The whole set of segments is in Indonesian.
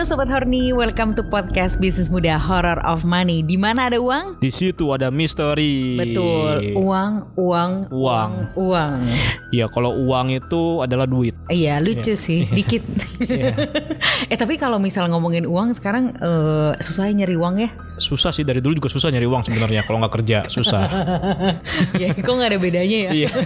Halo Sobat Horny, welcome to podcast Bisnis Muda Horror of Money. Di mana ada uang? Di situ ada misteri. Betul, uang, uang, Uang. uang. Ya kalau uang itu adalah duit. Iya lucu sih, dikit. Iya. eh tapi kalau misal ngomongin uang sekarang eh, susah ya nyari uang ya? Susah sih dari dulu juga susah nyari uang sebenarnya kalau nggak kerja susah. ya kok nggak ada bedanya ya? Iya.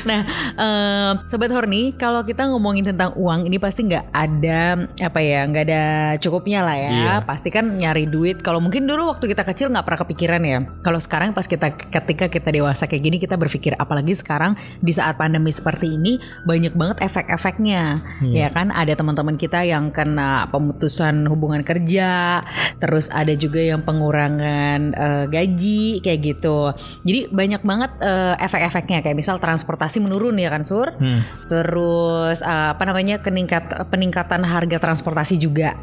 Nah, eh, sobat horny, kalau kita ngomongin tentang uang ini pasti nggak ada apa ya, nggak ada cukupnya lah ya. Iya. Pasti kan nyari duit. Kalau mungkin dulu waktu kita kecil nggak pernah kepikiran ya. Kalau sekarang pas kita ketika kita dewasa kayak gini kita berpikir apalagi sekarang di saat pandemi seperti ini banyak banget efek-efeknya, ya kan? Ada teman-teman kita yang kena pemutusan hubungan kerja, terus ada juga yang pengurangan eh, gaji kayak gitu. Jadi banyak banget eh, efek-efeknya kayak misal transportasi menurun ya kan Sur. Hmm. Terus eh, apa namanya peningkat peningkatan harga transportasi juga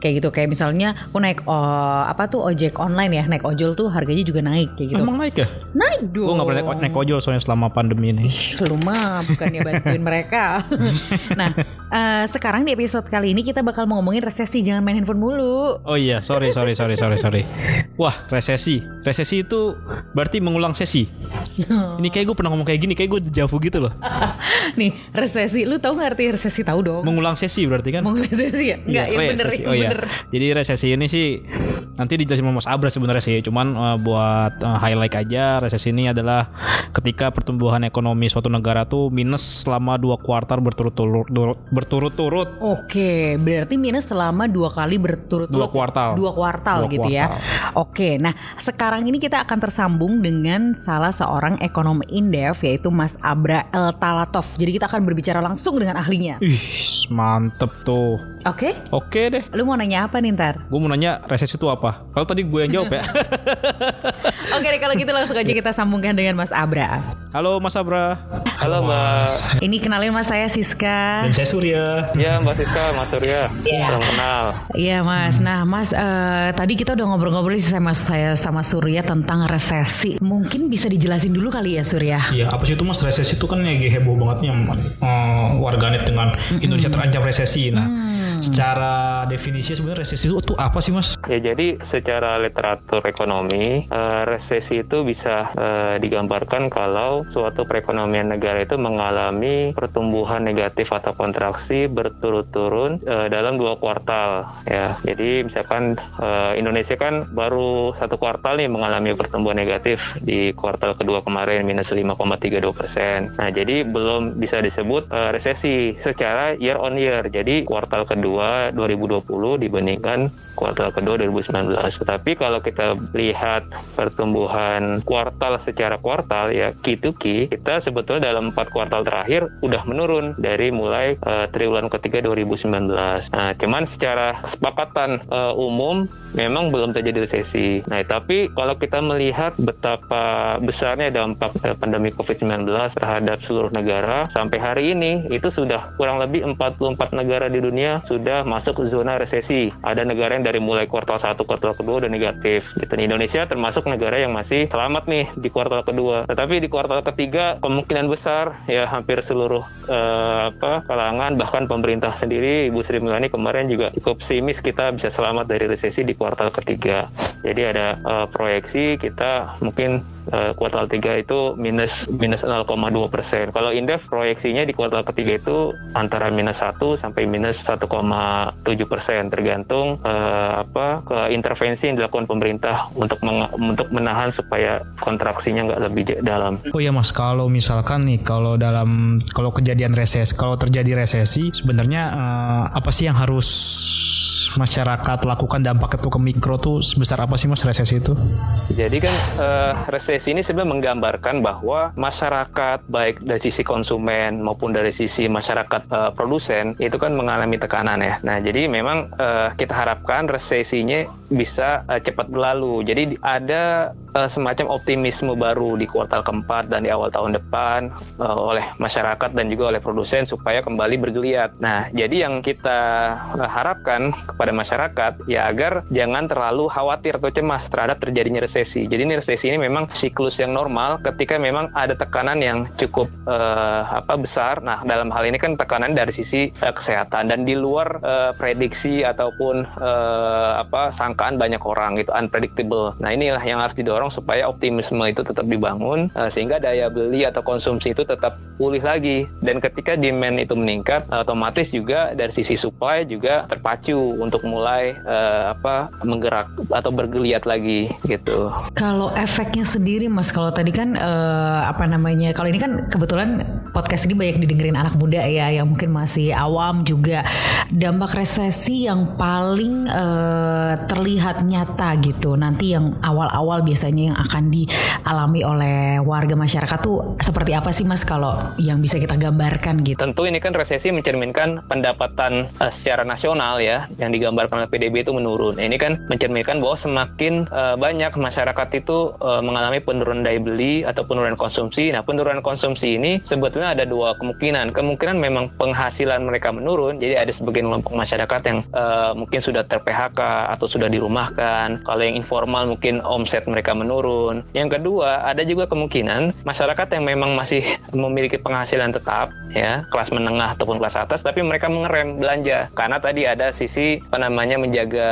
kayak gitu kayak misalnya aku naik oh, apa tuh ojek online ya naik ojol tuh harganya juga naik kayak gitu. Emang naik ya? naik dong. Gue nggak pernah naik, naik ojol soalnya selama pandemi ini. Ih, lu mah bukannya bantuin mereka. nah, eh, sekarang di episode kali ini kita bakal ngomongin resesi, jangan main handphone mulu. Oh iya, sorry, sorry, sorry, sorry, sorry. Wah, resesi. Resesi itu berarti mengulang sesi. Ini kayak gue pernah ngomong kayak gini, kayak gue javu gitu loh. Nih, resesi, lu tahu nggak arti resesi? Tahu dong. Mengulang sesi berarti kan? Mau resesi ya? Enggak, Iya, yang bener, resesi. yang Oh iya. bener. Jadi resesi ini sih nanti dijelasin sama Mas Abra sebenarnya sih. Cuman eh, buat eh, highlight aja resesi ini adalah ketika pertumbuhan ekonomi suatu negara tuh minus selama dua kuartal berturut-turut berturut-turut. Oke, berarti minus selama dua kali berturut-turut. Dua kuartal. Dua kuartal Dua gitu ya. kuartal. Oke, nah sekarang ini kita akan tersambung dengan salah seorang ekonom indef yaitu Mas Abra El Talatov. Jadi kita akan berbicara langsung dengan ahlinya. Ih, mantep tuh. Oke? Oke deh. Lu mau nanya apa nih ntar? Gue mau nanya resesi itu apa? Kalau tadi gue yang jawab ya. Oke deh kalau gitu langsung aja kita sambungkan dengan Mas Abra. Halo Mas Abra. Halo Mbak. Ini kenalin Mas saya Siska. Dan saya Surya. Ya Mbak Siska, Mas Surya. Iya. Salam kenal. Iya Mas. Nah Mas eh, tadi kita udah ngobrol-ngobrol sih sama saya sama Surya tentang resesi. Mungkin bisa dijelasin dulu kali ya Surya. Iya, apa sih itu Mas resesi itu kan lagi heboh bangetnya eh, warganet dengan Indonesia terancam resesi. Nah, secara definisi sebenarnya resesi itu tuh apa sih Mas? Ya jadi secara literatur ekonomi, eh, resesi itu bisa eh, digambarkan kalau suatu perekonomian negara itu mengalami pertumbuhan negatif atau kontraksi berturut-turut eh, dalam dua kuartal. Ya, jadi misalkan eh, Indonesia kan baru satu kuartal nih mengalami pertumbuhan negatif di kuartal kedua kemarin minus 5,32 persen. Nah, jadi belum bisa disebut eh, resesi secara year on year. Jadi kuartal kedua 2020 dibandingkan kuartal kedua 2019. Tetapi kalau kita lihat pertumbuhan kuartal secara kuartal ya Q to Q, kita sebetulnya dalam empat kuartal terakhir udah menurun dari mulai eh, triwulan ketiga 2019. Nah, cuman secara kesepakatan eh, umum memang belum terjadi resesi. Nah, tapi kalau kita melihat betapa besarnya dampak eh, pandemi COVID-19 terhadap seluruh negara sampai hari ini itu sudah kurang lebih 44 negara di dunia sudah masuk zona resesi. Ada negara yang dari mulai kuartal 1 kuartal kedua udah negatif. Gitu. Indonesia termasuk negara yang masih selamat nih di kuartal kedua. Tetapi di kuartal ketiga kemungkinan besar ya hampir seluruh eh, apa kalangan bahkan pemerintah sendiri Ibu Sri Mulyani kemarin juga cukup pesimis kita bisa selamat dari resesi di kuartal ketiga. Jadi ada eh, proyeksi kita mungkin eh, kuartal 3 itu minus minus 0,2 persen. Kalau Indef proyeksinya di kuartal ketiga itu antara minus 1 sampai minus 1,7 persen tergantung eh, apa ke intervensi yang dilakukan pemerintah untuk meng- untuk menahan supaya kontraksinya nggak lebih dalam. Oh iya Mas, kalau misalkan nih kalau dalam kalau kejadian resesi, kalau terjadi resesi sebenarnya eh, apa sih yang harus masyarakat lakukan dampak itu ke mikro tuh sebesar apa sih Mas resesi itu? Jadi kan eh, resesi ini sebenarnya menggambarkan bahwa masyarakat baik dari sisi konsumen maupun dari sisi masyarakat eh, produsen itu kan mengalami tekanan ya. Nah jadi memang eh, kita harapkan resesinya bisa eh, cepat berlalu. Jadi ada uh, semacam optimisme baru di kuartal keempat dan di awal tahun depan uh, oleh masyarakat dan juga oleh produsen supaya kembali bergeliat. Nah, jadi yang kita uh, harapkan kepada masyarakat ya agar jangan terlalu khawatir atau cemas terhadap terjadinya resesi. Jadi ini resesi ini memang siklus yang normal ketika memang ada tekanan yang cukup uh, apa besar. Nah, dalam hal ini kan tekanan dari sisi uh, kesehatan dan di luar uh, prediksi ataupun uh, apa sangkaan banyak orang itu unpredictable. Nah, inilah yang harus didorong supaya optimisme itu tetap dibangun uh, sehingga daya beli atau konsumsi itu tetap pulih lagi dan ketika demand itu meningkat otomatis juga dari sisi supply juga terpacu untuk mulai uh, apa menggerak atau bergeliat lagi gitu. Kalau efeknya sendiri Mas kalau tadi kan uh, apa namanya kalau ini kan kebetulan podcast ini banyak didengerin anak muda ya yang mungkin masih awam juga dampak resesi yang paling uh, terlihat nyata gitu nanti yang awal-awal biasanya yang akan dialami oleh warga masyarakat tuh seperti apa sih Mas kalau yang bisa kita gambarkan gitu? Tentu ini kan resesi mencerminkan pendapatan uh, secara nasional ya yang digambarkan oleh PDB itu menurun. Ini kan mencerminkan bahwa semakin uh, banyak masyarakat itu uh, mengalami penurunan daya beli atau penurunan konsumsi. Nah, penurunan konsumsi ini sebetulnya ada dua kemungkinan. Kemungkinan memang penghasilan mereka menurun, jadi ada sebagian kelompok masyarakat yang uh, mungkin sudah ter-PHK atau sudah dirumahkan. Kalau yang informal mungkin omset mereka menurun. Yang kedua, ada juga kemungkinan masyarakat yang memang masih memiliki penghasilan tetap ya kelas menengah ataupun kelas atas tapi mereka mengerem belanja. Karena tadi ada sisi apa namanya menjaga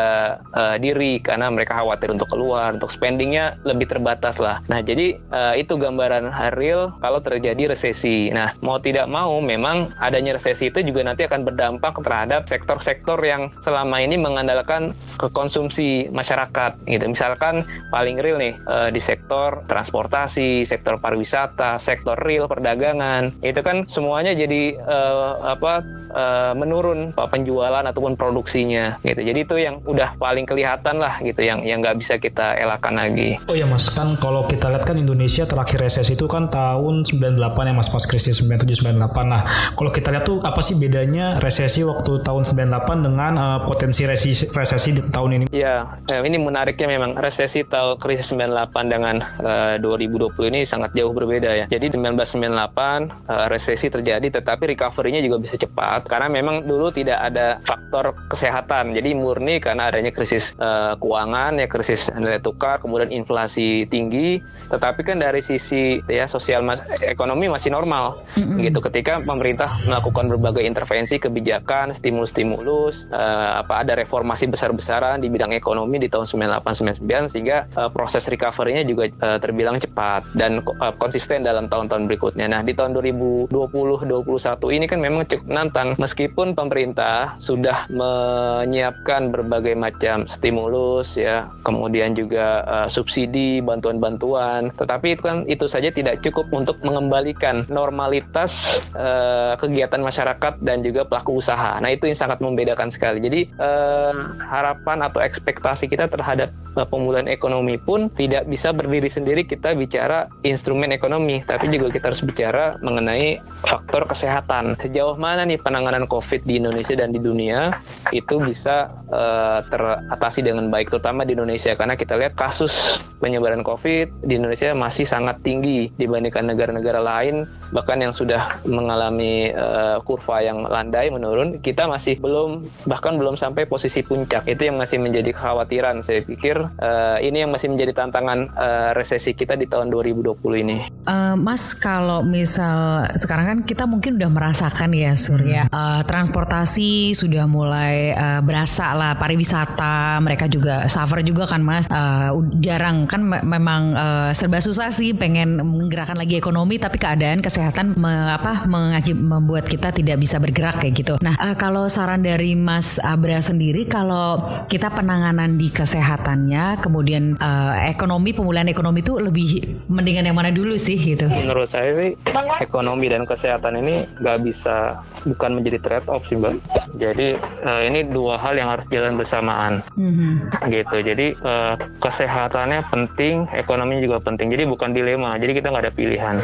uh, diri karena mereka khawatir untuk keluar untuk spendingnya lebih terbatas lah. Nah jadi uh, itu gambaran real kalau terjadi resesi. Nah mau tidak mau memang adanya resesi itu juga nanti akan berdampak terhadap sektor-sektor yang selama ini mengandalkan ke konsumsi masyarakat gitu. Misalkan paling real nih uh, di sektor transportasi sektor pariwisata sektor real perdagangan itu kan semuanya jadi uh, apa uh, menurun penjualan ataupun produksinya gitu. Jadi itu yang udah paling kelihatan lah gitu yang yang nggak bisa kita elakkan lagi. Oh ya Mas, kan kalau kita lihat kan Indonesia terakhir resesi itu kan tahun 98 ya Mas pas krisis 97 98. Nah, kalau kita lihat tuh apa sih bedanya resesi waktu tahun 98 dengan uh, potensi resesi resesi di tahun ini? Ya, ini menariknya memang resesi tahun krisis 98 dengan uh, 2020 ini sangat jauh berbeda ya. Jadi 1998 uh, resesi terjadi tetapi recovery-nya juga bisa cepat karena memang dulu tidak ada faktor kesehatan. Jadi murni karena adanya krisis uh, keuangan ya krisis nilai tukar, kemudian inflasi tinggi, tetapi kan dari sisi ya sosial mas ekonomi masih normal mm-hmm. gitu ketika pemerintah melakukan berbagai intervensi kebijakan, stimulus-stimulus, uh, apa ada reformasi besar-besaran di bidang ekonomi di tahun 98 99 sehingga uh, proses recovery-nya juga uh, terbilang cepat dan uh, konsisten dalam tahun-tahun berikutnya. Nah, di tahun 2020 2021 ini kan memang cukup menantang meskipun pemerintah sudah menyiapkan berbagai macam stimulus ya, kemudian juga uh, subsidi, bantuan-bantuan, tetapi itu kan itu saja tidak cukup untuk mengembalikan normalitas uh, kegiatan masyarakat dan juga pelaku usaha. Nah, itu yang sangat membedakan sekali. Jadi uh, harapan atau ekspektasi kita terhadap pemulihan ekonomi pun tidak bisa berdiri sendiri kita bicara instrumen ekonomi, tapi juga kita harus bicara mengenai faktor kesehatan. Sejauh mana nih penanganan COVID di Indonesia dan di dunia itu bisa uh, teratasi dengan baik, terutama di Indonesia karena kita lihat kasus penyebaran COVID di Indonesia masih sangat tinggi dibandingkan negara-negara lain, bahkan yang sudah mengalami uh, kurva yang landai menurun, kita masih belum bahkan belum sampai posisi puncak. Itu yang masih menjadi kekhawatiran. Saya pikir uh, ini yang masih menjadi tantangan uh, resesi kita di tahun 2020 ini. Uh, Mas, kalau misal sekarang kan kita mungkin udah merasakan ya Surya hmm. uh, transportasi sudah mulai uh, berasa lah pariwisata mereka juga suffer juga kan Mas uh, jarang kan me memang uh, serba susah sih pengen menggerakkan lagi ekonomi tapi keadaan kesehatan me apa mengakib membuat kita tidak bisa bergerak kayak gitu. Nah uh, kalau saran dari Mas Abra sendiri kalau kita penanganan di kesehatannya kemudian uh, ekonomi pemulihan ekonomi itu lebih mendingan yang mana dulu sih gitu? Menurut saya sih ekonomi dan kesehatan ini nggak bisa bukan menjadi trade off sih mbak. Jadi uh, ini dua hal yang harus jalan bersamaan, mm-hmm. gitu. Jadi uh, kesehatannya penting, ekonomi juga penting. Jadi bukan dilema. Jadi kita nggak ada pilihan.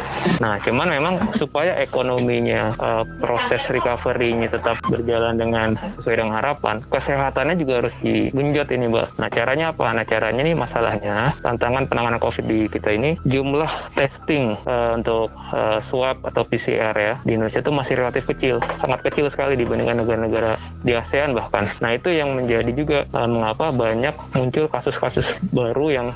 Nah, cuman memang supaya ekonominya uh, proses recovery-nya tetap berjalan dengan sesuai dengan harapan, kesehatannya juga harus digenjot ini, Mbak. Nah, caranya apa? Nah, caranya nih masalahnya tantangan penanganan COVID di kita ini jumlah testing uh, untuk uh, swab atau PCR ya di Indonesia itu masih relatif kecil, sangat kecil sekali dibandingkan negara-negara di ASEAN bahkan. Nah, itu yang menjadi juga uh, mengapa banyak muncul kasus-kasus baru yang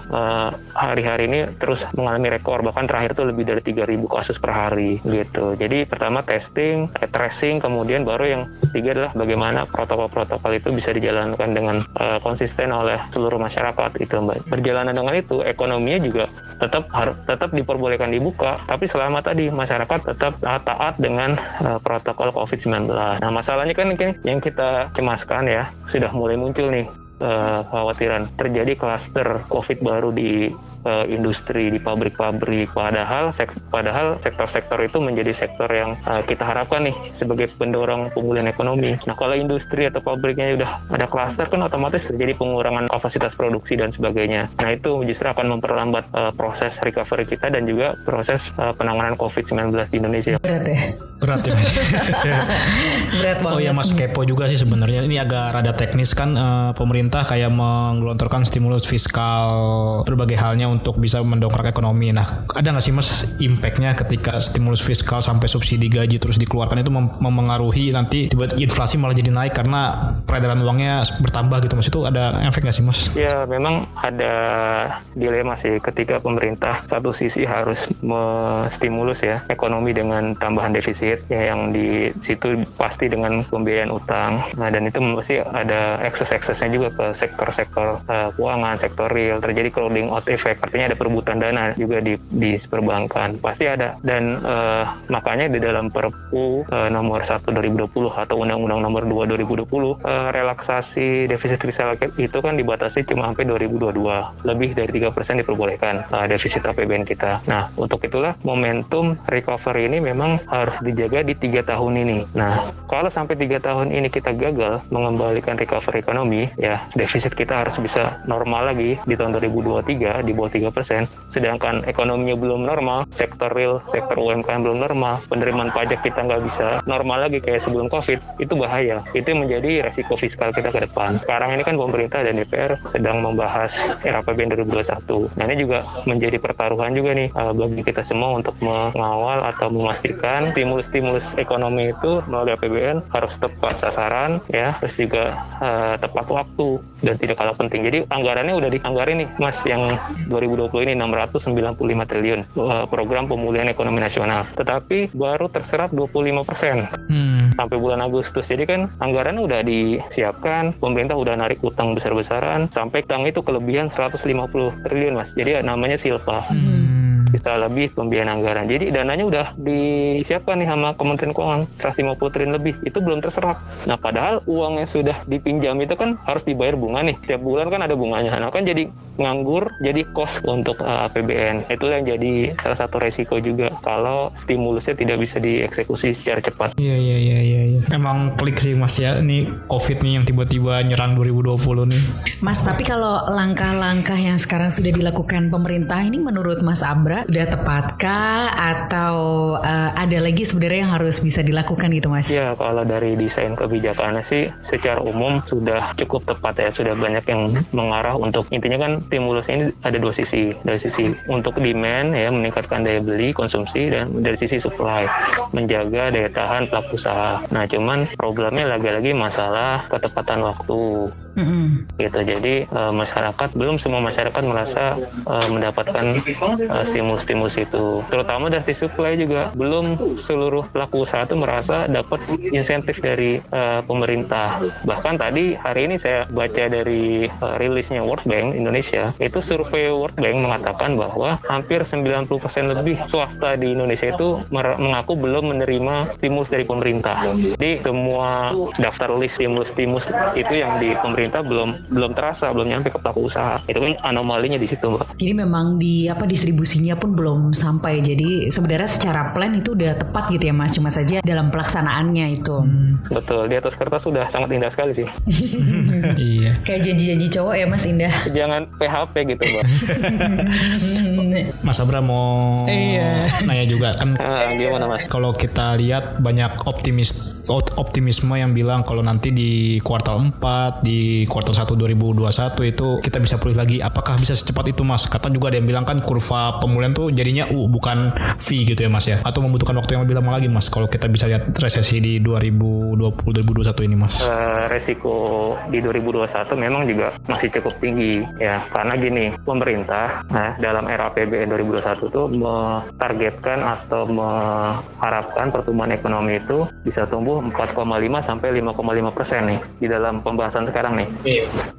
hari-hari uh, ini terus mengalami rekor bahkan terakhir itu lebih dari 3000 kasus per hari gitu. Jadi pertama testing, tracing, kemudian baru yang ketiga adalah bagaimana protokol-protokol itu bisa dijalankan dengan uh, konsisten oleh seluruh masyarakat itu Mbak. Perjalanan dengan itu ekonominya juga tetap harus tetap diperbolehkan dibuka, tapi selama tadi masyarakat tetap taat dengan uh, protokol COVID-19. Nah, masalahnya kan yang kita cemaskan ya, sudah mulai muncul nih uh, khawatiran terjadi klaster COVID baru di uh, industri di pabrik-pabrik padahal sek padahal sektor-sektor itu menjadi sektor yang uh, kita harapkan nih sebagai pendorong pemulihan ekonomi. Nah kalau industri atau pabriknya udah ada klaster kan otomatis terjadi pengurangan kapasitas produksi dan sebagainya. Nah itu justru akan memperlambat uh, proses recovery kita dan juga proses uh, penanganan COVID-19 di Indonesia. Berat ya. Berat ya. Berat banget. Oh ya Mas kepo juga sih sebenarnya ini agak rada teknis kan uh, pemerintah kayak menggelontorkan stimulus fiskal berbagai halnya untuk bisa mendongkrak ekonomi. Nah, ada nggak sih mas impactnya ketika stimulus fiskal sampai subsidi gaji terus dikeluarkan itu mem memengaruhi nanti tiba inflasi malah jadi naik karena peredaran uangnya bertambah gitu mas itu ada efek nggak sih mas? Ya memang ada dilema sih ketika pemerintah satu sisi harus menstimulus ya ekonomi dengan tambahan defisit ya yang di situ pasti dengan pembiayaan utang. Nah dan itu mesti ada ekses-eksesnya juga ke sektor-sektor uh, keuangan, sektor real terjadi crowding out effect artinya ada perebutan dana juga di di perbankan. Pasti ada. Dan uh, makanya di dalam Perpu uh, nomor 1 2020 atau Undang-Undang nomor 2 2020 uh, relaksasi defisit fiskal itu kan dibatasi cuma sampai 2022 lebih dari tiga persen diperbolehkan uh, defisit APBN kita. Nah untuk itulah momentum recovery ini memang harus dijaga di tiga tahun ini. Nah kalau sampai tiga tahun ini kita gagal mengembalikan recovery ekonomi ya defisit kita harus bisa normal lagi di tahun 2023 di bawah 3%, sedangkan ekonominya belum normal, sektor real, sektor UMKM belum normal, penerimaan pajak kita nggak bisa normal lagi kayak sebelum COVID, itu bahaya. Itu menjadi resiko fiskal kita ke depan. Sekarang ini kan pemerintah dan DPR sedang membahas RAPBN 2021. Nah ini juga menjadi pertaruhan juga nih uh, bagi kita semua untuk mengawal atau memastikan stimulus-stimulus ekonomi itu melalui APBN harus tepat sasaran ya, terus juga uh, tepat waktu dan tidak kalah penting. Jadi anggarannya udah dianggarin nih Mas yang 2020 ini 695 triliun uh, program pemulihan ekonomi nasional. Tetapi baru terserap 25 persen hmm. sampai bulan Agustus. Jadi kan anggaran udah disiapkan, pemerintah udah narik utang besar-besaran sampai utang itu kelebihan 150 triliun mas. Jadi namanya silpa. Hmm bisa lebih pembiayaan anggaran. Jadi dananya udah disiapkan nih sama Kementerian Keuangan 150 triliun lebih. Itu belum terserap. Nah, padahal uang yang sudah dipinjam itu kan harus dibayar bunga nih. Setiap bulan kan ada bunganya. Nah, kan jadi nganggur, jadi kos untuk uh, APBN. Itu yang jadi salah satu resiko juga kalau stimulusnya tidak bisa dieksekusi secara cepat. Iya, iya, iya, iya. Ya. Emang klik sih Mas ya. Ini COVID nih yang tiba-tiba nyerang 2020 nih. Mas, tapi kalau langkah-langkah yang sekarang sudah dilakukan pemerintah ini menurut Mas Abra sudah tepatkah atau uh, ada lagi sebenarnya yang harus bisa dilakukan gitu mas? Ya kalau dari desain kebijakannya sih secara umum sudah cukup tepat ya sudah banyak yang mengarah untuk intinya kan stimulus ini ada dua sisi dari sisi untuk demand ya meningkatkan daya beli konsumsi dan dari sisi supply menjaga daya tahan pelaku usaha. Nah cuman problemnya lagi-lagi masalah ketepatan waktu Mm-hmm. gitu jadi uh, masyarakat belum semua masyarakat merasa uh, mendapatkan uh, stimulus-stimulus itu terutama dari supply juga belum seluruh pelaku usaha itu merasa dapat insentif dari uh, pemerintah bahkan tadi hari ini saya baca dari uh, rilisnya World Bank Indonesia itu survei World Bank mengatakan bahwa hampir 90% lebih swasta di Indonesia itu mengaku belum menerima stimulus dari pemerintah jadi semua daftar list stimulus-stimulus itu yang di pemerintah pemerintah belum belum terasa, belum nyampe ke pelaku usaha. Itu kan anomalinya di situ, Mbak. Jadi memang di apa distribusinya pun belum sampai. Jadi sebenarnya secara plan itu udah tepat gitu ya Mas. Cuma saja dalam pelaksanaannya itu. Betul, di atas kertas sudah sangat indah sekali sih. iya. Kayak janji-janji cowok ya Mas Indah. Jangan PHP gitu, Mbak. Mas Abra mau nanya juga kan Ah, gimana, Mas? kalau kita lihat banyak optimis optimisme yang bilang kalau nanti di kuartal 4 di kuartal 1 2021 itu kita bisa pulih lagi. Apakah bisa secepat itu Mas? Kata juga ada yang bilang kan kurva pemulihan tuh jadinya U bukan V gitu ya Mas ya. Atau membutuhkan waktu yang lebih lama lagi Mas kalau kita bisa lihat resesi di 2020 2021 ini Mas? Eh, resiko di 2021 memang juga masih cukup tinggi ya. Karena gini pemerintah nah, dalam era APBN 2021 itu mentargetkan atau mengharapkan pertumbuhan ekonomi itu bisa tumbuh 4,5 sampai 5,5 persen nih di dalam pembahasan sekarang nih.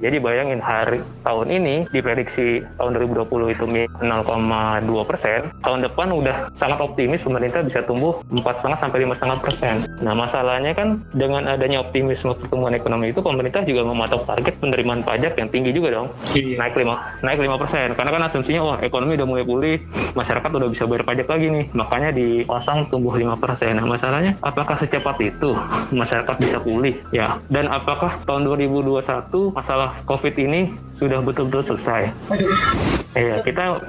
Jadi bayangin hari tahun ini diprediksi tahun 2020 itu 0,2 persen, tahun depan udah sangat optimis pemerintah bisa tumbuh 4,5 sampai 5,5 persen. Nah masalahnya kan dengan adanya optimisme pertumbuhan ekonomi itu pemerintah juga mematok target penerimaan pajak yang tinggi juga dong, naik 5 naik 5 persen. Karena kan asumsinya wah ekonomi udah mulai pulih, masyarakat udah bisa bayar pajak lagi nih, makanya dipasang tumbuh 5 persen. Nah masalahnya apakah secepat itu masyarakat bisa pulih ya? Dan apakah tahun 2021 masalah COVID ini sudah betul-betul selesai? Iya, kita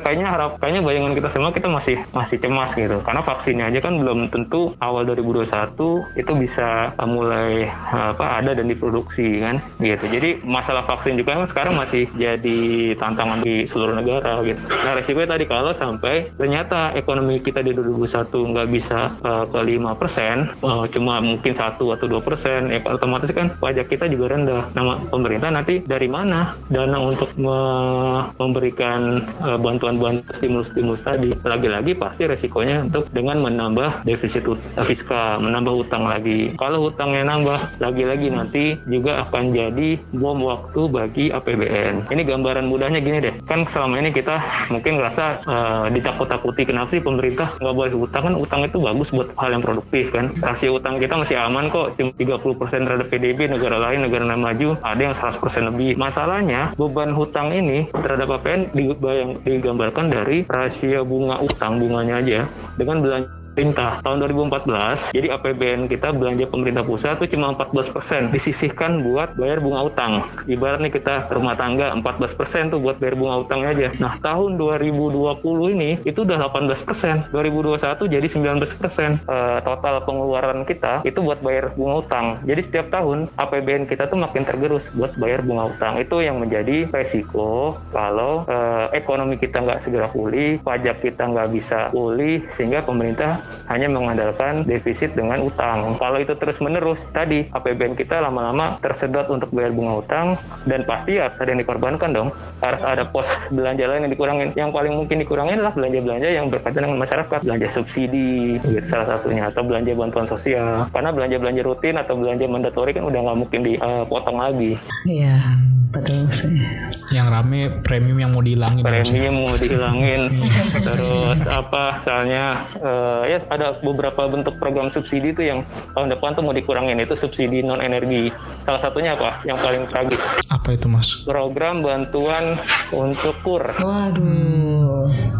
kayaknya harap bayangan kita semua kita masih masih cemas gitu. Karena vaksinnya aja kan belum tentu awal 2021 itu bisa uh, mulai uh, apa ada dan diproduksi kan gitu. Jadi masalah vaksin juga kan sekarang masih jadi tantangan di seluruh negara gitu. Nah, resikonya tadi kalau sampai ternyata ekonomi kita di 2021 nggak bisa uh, ke 5 persen, uh, cuma mungkin satu atau dua persen, ya otomatis kan pajak kita juga rendah. Nah, pemerintah nanti dari mana dana untuk me- memberikan uh, bantuan-bantuan stimulus-stimulus tadi. Lagi-lagi pasti resikonya untuk dengan menambah defisit ut- fiskal, menambah utang lagi. Kalau utangnya nambah, lagi-lagi nanti juga akan jadi bom waktu bagi APBN. Ini gambaran mudahnya gini deh. Kan selama ini kita mungkin ngerasa uh, ditakut-takuti kenapa sih pemerintah nggak boleh utang kan utang itu bagus buat hal yang produktif kan. Rasio utang kita masih aman kok, cuma 30% terhadap PDB negara lain, negara maju ada yang 100% lebih. Masalahnya beban hutang ini terhadap dibayang, digambarkan dari rasio bunga utang bunganya aja dengan belanja pemerintah tahun 2014 jadi APBN kita belanja pemerintah pusat itu cuma 14% disisihkan buat bayar bunga utang. Ibarat nih kita rumah tangga 14% tuh buat bayar bunga utangnya aja. Nah tahun 2020 ini itu udah 18% 2021 jadi 19% Eh, total pengeluaran kita itu buat bayar bunga utang. Jadi setiap tahun APBN kita tuh makin tergerus buat bayar bunga utang. Itu yang menjadi resiko kalau eh, ekonomi kita nggak segera pulih pajak kita nggak bisa pulih sehingga pemerintah hanya mengandalkan defisit dengan utang. Kalau itu terus menerus, tadi APBN kita lama-lama tersedot untuk bayar bunga utang dan pasti harus ada yang dikorbankan dong. Harus ada pos belanja lain yang dikurangin. Yang paling mungkin dikurangin adalah belanja-belanja yang berkaitan dengan masyarakat, belanja subsidi, gitu salah satunya atau belanja bantuan sosial. Karena belanja-belanja rutin atau belanja mandatori kan udah nggak mungkin dipotong lagi. Iya, betul sih. yang rame premium yang mau dihilangin premium mau dihilangin terus apa misalnya eh, ya ada beberapa bentuk program subsidi itu yang tahun depan tuh mau dikurangin itu subsidi non energi salah satunya apa? Yang paling tragis. Apa itu Mas? Program bantuan untuk kur. Waduh.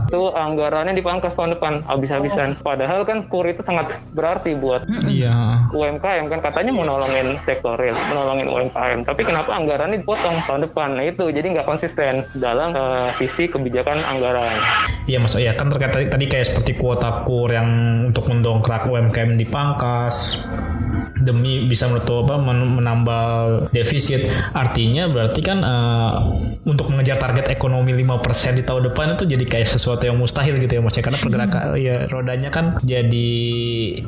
Itu anggarannya dipangkas tahun depan habis-habisan. Padahal kan kur itu sangat berarti buat iya. UMKM kan. Katanya mau nolongin sektor real, menolongin UMKM. Tapi kenapa anggarannya dipotong tahun depan? Nah itu. Jadi nggak konsisten dalam eh, sisi kebijakan anggaran. Iya mas, ya kan terkait tadi, tadi kayak seperti kuota kur yang untuk mendongkrak UMKM dipangkas demi bisa menutup apa men- menambal defisit. Artinya berarti kan eh, untuk mengejar target ekonomi 5% di tahun depan itu jadi kayak sesuatu yang mustahil gitu ya mas ya karena pergerakan ya rodanya kan jadi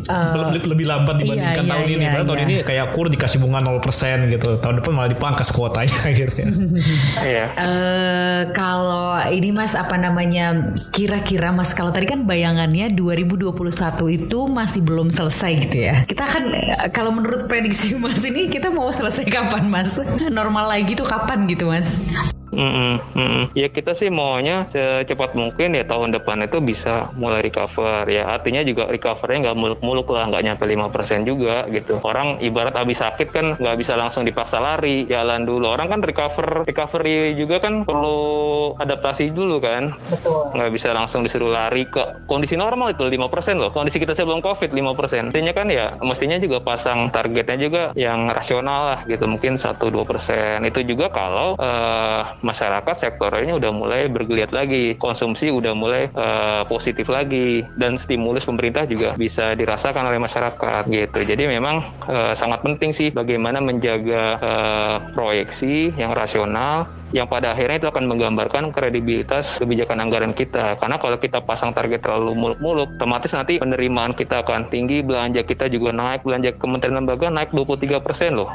lebih, lebih lambat dibandingkan iya, tahun ini. iya, Padahal tahun iya. ini kayak kur dikasih bunga 0% gitu. Tahun depan malah dipangkas kuotanya gitu ya. Iya. Eh kalau ini Mas apa namanya kira-kira Mas kalau tadi kan bayangannya 2021 itu masih belum selesai gitu ya. Kita kan kalau menurut prediksi Mas ini kita mau selesai kapan Mas? Normal lagi tuh kapan gitu Mas? Mm-mm, mm-mm. Ya kita sih maunya secepat mungkin ya tahun depan itu bisa mulai recover ya. Artinya juga recovernya nggak muluk-muluk lah, nggak nyampe 5% juga gitu. Orang ibarat habis sakit kan nggak bisa langsung dipaksa lari, jalan dulu. Orang kan recover recovery juga kan perlu adaptasi dulu kan. Nggak bisa langsung disuruh lari ke kondisi normal itu 5% loh. Kondisi kita sebelum COVID 5%. Artinya kan ya mestinya juga pasang targetnya juga yang rasional lah gitu. Mungkin 1-2%. Itu juga kalau eh, masyarakat sektornya udah mulai bergeliat lagi, konsumsi udah mulai eh, positif lagi dan stimulus pemerintah juga bisa dirasakan oleh masyarakat gitu. Jadi memang eh, sangat penting sih bagaimana menjaga eh, proyeksi yang rasional yang pada akhirnya itu akan menggambarkan kredibilitas kebijakan anggaran kita. Karena kalau kita pasang target terlalu muluk-muluk, otomatis nanti penerimaan kita akan tinggi, belanja kita juga naik, belanja kementerian lembaga naik 23% loh.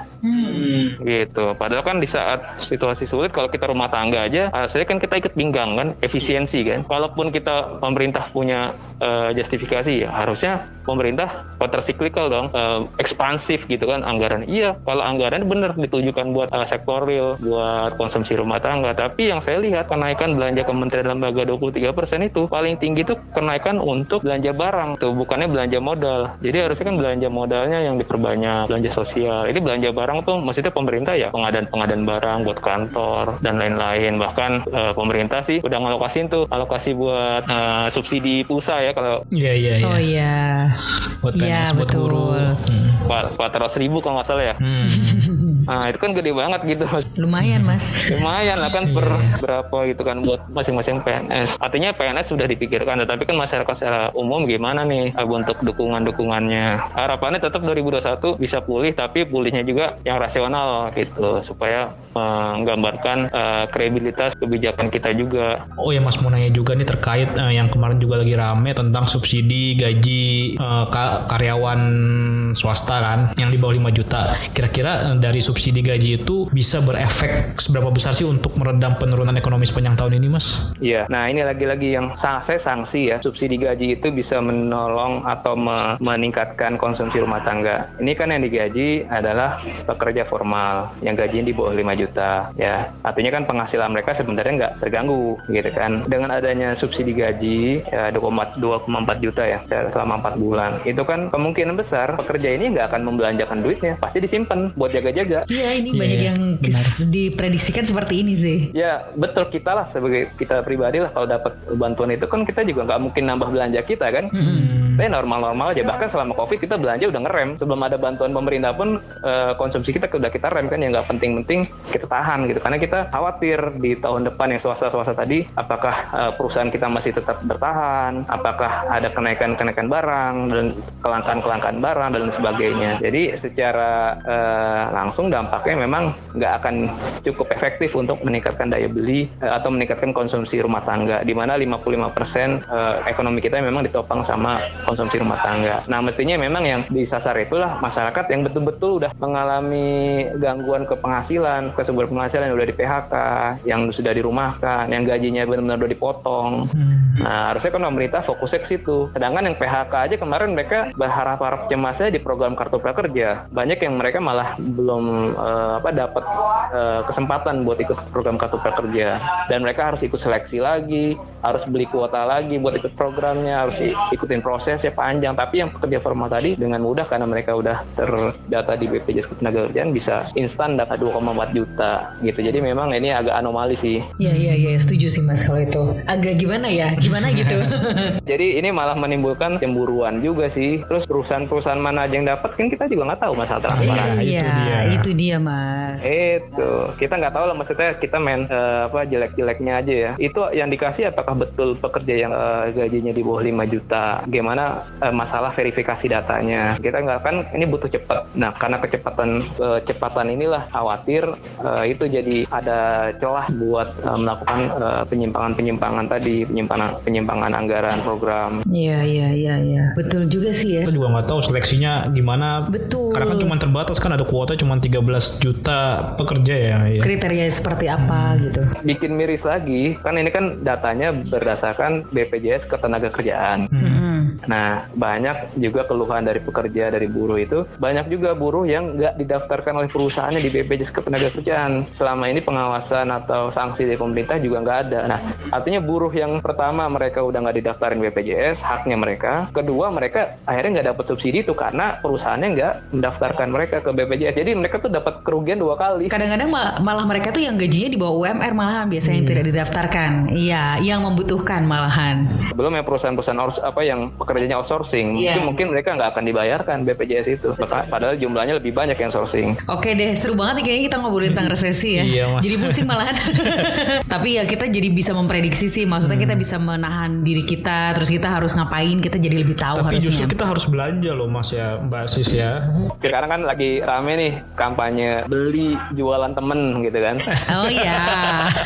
Gitu. Padahal kan di saat situasi sulit kalau kita rumah tangga aja, saya kan kita ikut pinggang kan, efisiensi kan. Kalaupun kita pemerintah punya eh, justifikasi ya harusnya pemerintah countercyclical dong, eh, ekspansif gitu kan anggaran. Iya, kalau anggaran benar ditujukan buat eh, sektor real, buat konsumsi rumah tangga. Tapi yang saya lihat kenaikan belanja kementerian lembaga 23% itu paling tinggi itu kenaikan untuk belanja barang tuh, bukannya belanja modal. Jadi harusnya kan belanja modalnya yang diperbanyak, belanja sosial. Ini belanja barang tuh maksudnya pemerintah ya pengadaan-pengadaan barang buat kantor dan lain-lain. Bahkan eh, pemerintah sih udah ngalokasin tuh alokasi buat eh, subsidi pulsa ya kalau Iya iya iya. Oh iya. Buat PNS buat betul. guru. Hmm. empat ratus ribu kalau nggak salah ya. Hmm. Nah itu kan gede banget gitu. Lumayan mas. lumayan lah kan per berapa gitu kan buat masing-masing PNS. Artinya PNS sudah dipikirkan, tetapi kan masyarakat secara umum gimana nih eh, bentuk dukungan-dukungannya. Harapannya tetap 2021 bisa pulih, tapi pulihnya juga yang rasional gitu, supaya menggambarkan eh, kredibilitas kebijakan kita juga. Oh ya Mas mau nanya juga nih terkait eh, yang kemarin juga lagi rame tentang subsidi gaji ka- karyawan swasta kan yang di bawah 5 juta. Kira-kira dari subsidi gaji itu bisa berefek seberapa besar sih untuk meredam penurunan ekonomi sepanjang tahun ini Mas? Iya, nah ini lagi-lagi yang saya sanksi ya, subsidi gaji itu bisa menolong atau me- meningkatkan konsumsi rumah tangga. Ini kan yang digaji adalah pekerja formal yang gajinya di bawah 5 juta ya. Artinya kan penghasilan mereka sebenarnya nggak terganggu gitu kan. Dengan adanya subsidi gaji ya 2,4 2,4 juta ya selama 4 bulan. Itu kan kemungkinan besar pekerja ini nggak akan membelanjakan duitnya, pasti disimpan buat jaga-jaga. Iya ini Iya, banyak yang kes- diprediksikan seperti ini sih. Ya betul kita lah sebagai kita pribadi lah kalau dapat bantuan itu kan kita juga nggak mungkin nambah belanja kita kan. Tapi normal-normal aja. Bahkan selama covid kita belanja udah ngerem. Sebelum ada bantuan pemerintah pun eh, konsumsi kita udah kita rem kan yang nggak penting-penting kita tahan gitu. Karena kita khawatir di tahun depan yang swasta-swasta tadi apakah eh, perusahaan kita masih tetap bertahan? Apakah ada kenaikan-kenaikan barang dan kelangkaan-kelangkaan barang dan sebagainya? Jadi secara eh, langsung dampaknya memang nggak akan cukup efektif untuk meningkatkan daya beli eh, atau meningkatkan konsumsi rumah tangga. Di mana 55% eh, ekonomi kita memang ditopang sama konsumsi rumah tangga. Nah, mestinya memang yang disasar itulah masyarakat yang betul-betul udah mengalami gangguan ke penghasilan, ke sumber penghasilan yang udah di PHK, yang sudah dirumahkan, yang gajinya benar-benar udah dipotong. Nah, harusnya kan pemerintah fokusnya ke situ. Sedangkan yang PHK aja kemarin mereka berharap-harap cemasnya di program kartu prakerja. Banyak yang mereka malah belum eh, apa dapat eh, kesempatan buat ikut program kartu prakerja dan mereka harus ikut seleksi lagi, harus beli kuota lagi buat ikut programnya, harus ikutin prosesnya panjang. Tapi yang pekerja formal tadi dengan mudah karena mereka udah terdata di BPJS Ketenagakerjaan bisa instan dapat 2,4 juta gitu. Jadi memang ini agak anomali sih. Iya iya iya setuju sih mas kalau itu. Agak gimana ya? Gimana gitu? Jadi ini malah menimbulkan cemburuan juga sih. Terus perusahaan-perusahaan mana aja yang dapat kan kita juga nggak tahu masalah transparansi. Iya itu dia. itu dia mas. Itu kita nggak tahu lah maksudnya kita main eh, apa jelek-jeleknya aja ya. Itu yang dikasih apakah betul pekerja yang eh, gajinya di bawah 5 juta? Gimana eh, masalah verifikasi datanya? Kita nggak kan ini butuh cepat. Nah karena kecepatan kecepatan inilah khawatir eh, itu jadi ada celah buat eh, melakukan eh, penyimpangan-penyimpangan tadi penyimpangan penyimpangan anggaran program. Iya iya iya iya. Betul juga sih ya. Kita juga nggak tahu seleksinya gimana. Betul. Karena kan cuma terbatas kan ada kuota cuma 13 juta pekerja ya. ya. Kriteria seperti apa gitu. bikin miris lagi kan ini kan datanya berdasarkan BPJS ketenaga kerjaan Mm-mm. Nah, banyak juga keluhan dari pekerja dari buruh itu, banyak juga buruh yang nggak didaftarkan oleh perusahaannya di BPJS Ketenagakerjaan. Selama ini pengawasan atau sanksi dari pemerintah juga nggak ada. Nah, artinya buruh yang pertama mereka udah nggak didaftarin BPJS, haknya mereka. Kedua, mereka akhirnya nggak dapat subsidi itu karena perusahaannya nggak mendaftarkan mereka ke BPJS. Jadi mereka tuh dapat kerugian dua kali. Kadang-kadang mal- malah mereka tuh yang gajinya di bawah UMR malahan biasanya yang tidak didaftarkan. Iya, yang membutuhkan malahan. belum ya perusahaan-perusahaan apa yang pekerjaannya outsourcing Iya. mungkin mungkin mereka nggak akan dibayarkan BPJS itu Maka- padahal jumlahnya lebih banyak yang sourcing Oke deh, seru banget nih kayaknya kita ngobrolin tentang resesi ya. Iya, Mas. Jadi pusing malahan. Tapi ya kita jadi bisa memprediksi sih. Maksudnya kita bisa menahan diri kita, terus kita harus ngapain, kita jadi lebih tahu Tapi harusnya. justru kita harus belanja loh Mas ya, Mbak Sis ya. sekarang kan lagi rame nih kampanye beli jualan temen gitu kan Oh iya.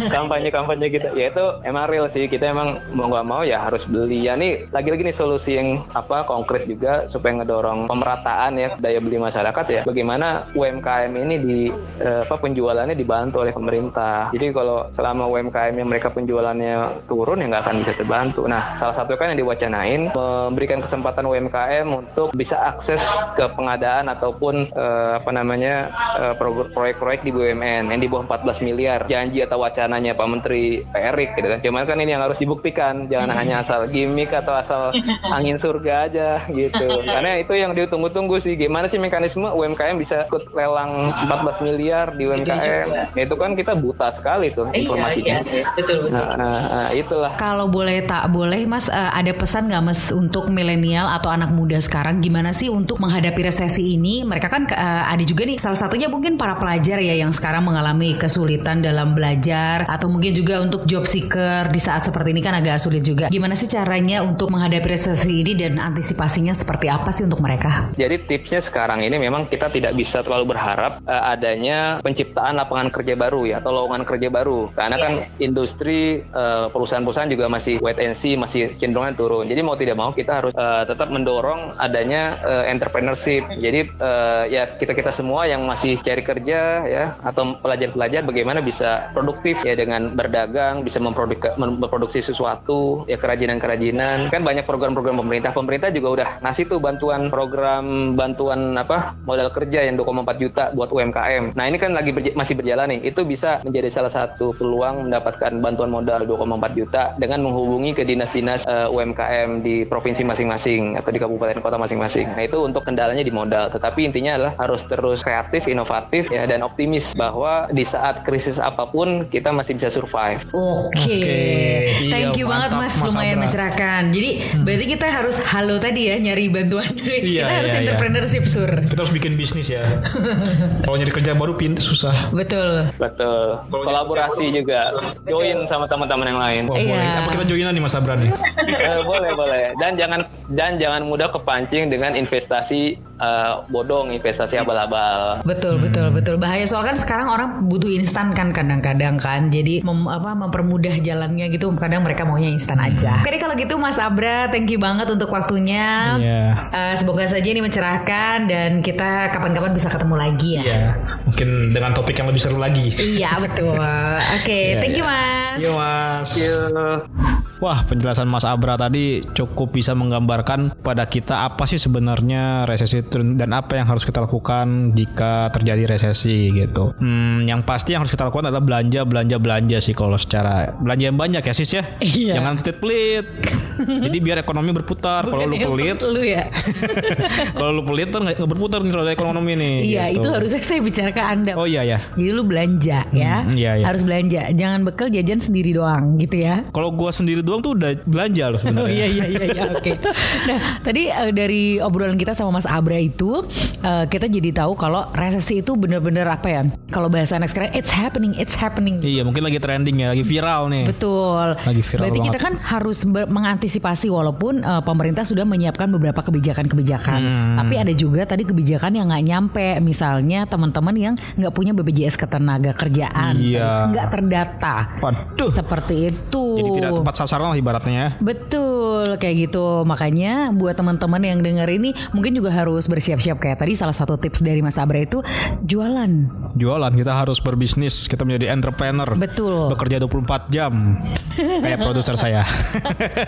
kampanye-kampanye gitu ya itu emang real sih kita emang mau nggak mau ya harus beli ya nih lagi-lagi nih solusi yang apa konkret juga supaya ngedorong pemerataan ya daya beli masyarakat ya. Bagaimana UMKM ini di eh, apa penjualannya dibantu oleh pemerintah. Jadi kalau selama UMKM yang mereka penjualannya turun ya nggak akan bisa terbantu. Nah salah satu kan yang diwacanain memberikan kesempatan UMKM untuk bisa akses ke pengadaan ataupun eh, apa namanya eh, pro- proyek-proyek di BUMN yang di bawah 14 miliar. Janji atau wacananya Pak Menteri Pak Erik gitu kan. Cuman kan ini yang harus dibuktikan. Jangan hanya asal gimmick atau asal angin surga aja gitu. Karena itu yang ditunggu-tunggu sih gimana sih mekanisme UMKM bisa ikut lelang 14 miliar di UMKM itu kan kita buta sekali tuh informasinya. nah, nah, nah, itulah. Kalau boleh tak boleh Mas eh, ada pesan nggak Mas untuk milenial atau anak muda sekarang? Gimana sih untuk menghadapi resesi ini? Mereka kan eh, ada juga nih salah satunya mungkin para pelajar ya yang sekarang mengalami kesulitan dalam belajar atau mungkin juga untuk job seeker di saat seperti ini kan agak sulit juga. Gimana sih caranya untuk menghadapi resesi ini dan antisipasinya seperti apa sih untuk mereka? Jadi tipsnya sekarang ini memang kita tidak bisa terlalu berharap eh, adanya penciptaan lapangan kerja baru ya atau lowongan kerja baru karena kan industri eh, perusahaan-perusahaan juga masih wait and see masih cenderungan turun. Jadi mau tidak mau kita harus eh, tetap mendorong adanya eh, entrepreneurship. Jadi eh, ya kita kita semua yang masih cari kerja ya atau pelajar-pelajar bagaimana bisa produktif ya dengan berdagang bisa memproduk- memproduksi sesuatu ya kerajinan-kerajinan kan banyak program-program pemerintah. Pemerintah juga udah ngasih tuh bantuan program bantuan apa modal kerja yang 2,4 juta buat UMKM nah ini kan lagi berja- masih berjalan nih. Itu bisa menjadi salah satu peluang mendapatkan bantuan modal 2,4 juta dengan menghubungi ke dinas-dinas eh, UMKM di provinsi masing-masing atau di kabupaten kota masing-masing. Nah itu untuk kendalanya di modal. Tetapi intinya adalah harus terus kreatif inovatif ya dan optimis bahwa di saat krisis apa pun kita masih bisa survive. Oke, Oke, thank iya, you banget mantap, Mas, Mas lumayan Abra. mencerahkan. Jadi berarti kita harus halo tadi ya nyari bantuan. Iya, kita harus iya, iya. entrepreneurship sur. Kita harus bikin bisnis ya. Kalau nyari kerja baru pin susah. Betul. betul kolaborasi juga join sama teman-teman yang lain Wah, Iya. boleh. Apa kita joinan nih Mas Abran nih? Eh, boleh boleh dan jangan dan jangan mudah kepancing dengan investasi eh, bodong investasi abal-abal Betul, betul, betul. Bahaya soal kan sekarang orang butuh instan kan kadang-kadang kan. Jadi mem- apa mempermudah jalannya gitu. Kadang mereka maunya instan aja. Oke deh kalau gitu Mas Abra, thank you banget untuk waktunya. Iya. Eh, semoga saja ini mencerahkan dan kita kapan-kapan bisa ketemu lagi ya. Iya. Mungkin dengan topik yang lebih seru lagi. Iya betul. Oke, thank you Mas. Iya Mas. Yuk. Wah, penjelasan Mas Abra tadi cukup bisa menggambarkan pada kita apa sih sebenarnya resesi itu dan apa yang harus kita lakukan jika terjadi resesi gitu. Hmm, yang pasti yang harus kita lakukan adalah belanja, belanja, belanja sih kalau secara belanja yang banyak ya sis ya. Iya. Jangan pelit-pelit. Jadi biar ekonomi berputar. Kalau lu pelit, lu ya. kalau lu pelit kan nggak nggak berputar nih roda ekonomi nih. Iya, gitu. itu harusnya saya bicara ke Anda. Oh iya ya. Jadi lu belanja ya. Hmm, iya, iya. Harus belanja. Jangan bekal jajan sendiri doang gitu ya. Kalau gua sendiri doang tuh udah belanja loh sebenarnya. Oh iya iya iya iya oke. Nah, tadi eh, dari obrolan kita sama Mas Abra itu eh, kita jadi tahu kalau resesi itu bener-bener apa ya? Kalau bahasa anak sekarang it's happening, it's happening. Iya, mungkin lagi trending ya, lagi viral nih. Betul. Lagi viral Berarti kita banget. kan harus mengantisipasi walaupun eh, pemerintah sudah menyiapkan beberapa kebijakan-kebijakan. Hmm. Tapi ada juga tadi kebijakan yang nggak nyampe. Misalnya teman-teman yang nggak punya BPJS ketenaga kerjaan, Iya. nggak terdata. Waduh. Seperti itu. Jadi tidak tepat sasaran lah ibaratnya ya. Betul kayak gitu makanya buat teman-teman yang denger ini mungkin juga harus bersiap-siap kayak tadi salah satu tips dari Mas Abra itu jualan Jualan kita harus berbisnis, kita menjadi entrepreneur. betul Bekerja 24 jam. Kayak produser saya.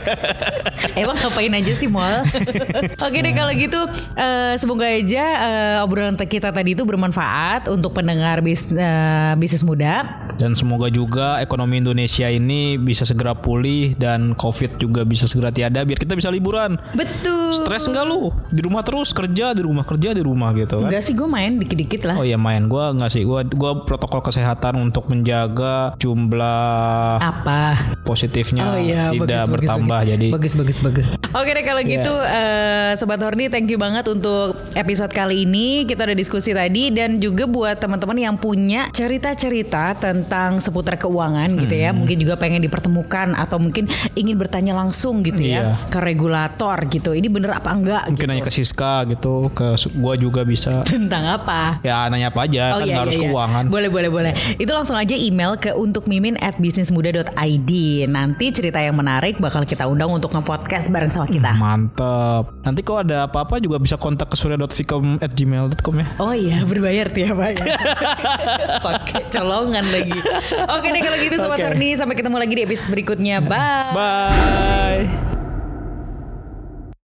Emang ngapain aja sih Mol? Oke deh kalau gitu eh, semoga aja eh, obrolan kita tadi itu bermanfaat untuk pendengar bis, eh, bisnis muda. Dan semoga juga ekonomi Indonesia ini bisa segera pulih dan Covid juga bisa segera tiada biar kita bisa liburan. Betul. Stres enggak lu? Di rumah terus kerja, di rumah kerja, di rumah gitu kan. Enggak sih gue main dikit-dikit lah. Oh iya main gua enggak sih. Gua gua protokol kesehatan untuk menjaga jumlah Apa? positifnya Oh iya, tidak bagus, bertambah bagus. jadi bagus bagus bagus. Oke deh kalau Iya. gitu eh, sobat Horni thank you banget untuk episode kali ini kita udah diskusi tadi dan juga buat teman-teman yang punya cerita-cerita tentang seputar keuangan gitu Hmm. ya, mungkin juga pengen dipertemukan atau mungkin ingin bertanya langsung gitu Iya. ya ke regulator gitu. Ini bener apa enggak mungkin nanya ke Siska gitu, ke gua juga bisa. tentang apa? Ya nanya apa aja kan nggak harus keuangan. Boleh boleh boleh. Itu langsung aja email ke untuk mimin at bisnismuda.id. Nanti cerita yang menarik bakal kita undang untuk nge-podcast bareng sama kita. Mantep. Nanti kalau ada apa-apa juga bisa kontak ke surya.vicom at gmail.com ya. Oh iya berbayar tiap ya Pakai colongan lagi. Oke deh kalau gitu sobat. Horni sampai ketemu lagi di episode berikutnya. Bye. Bye.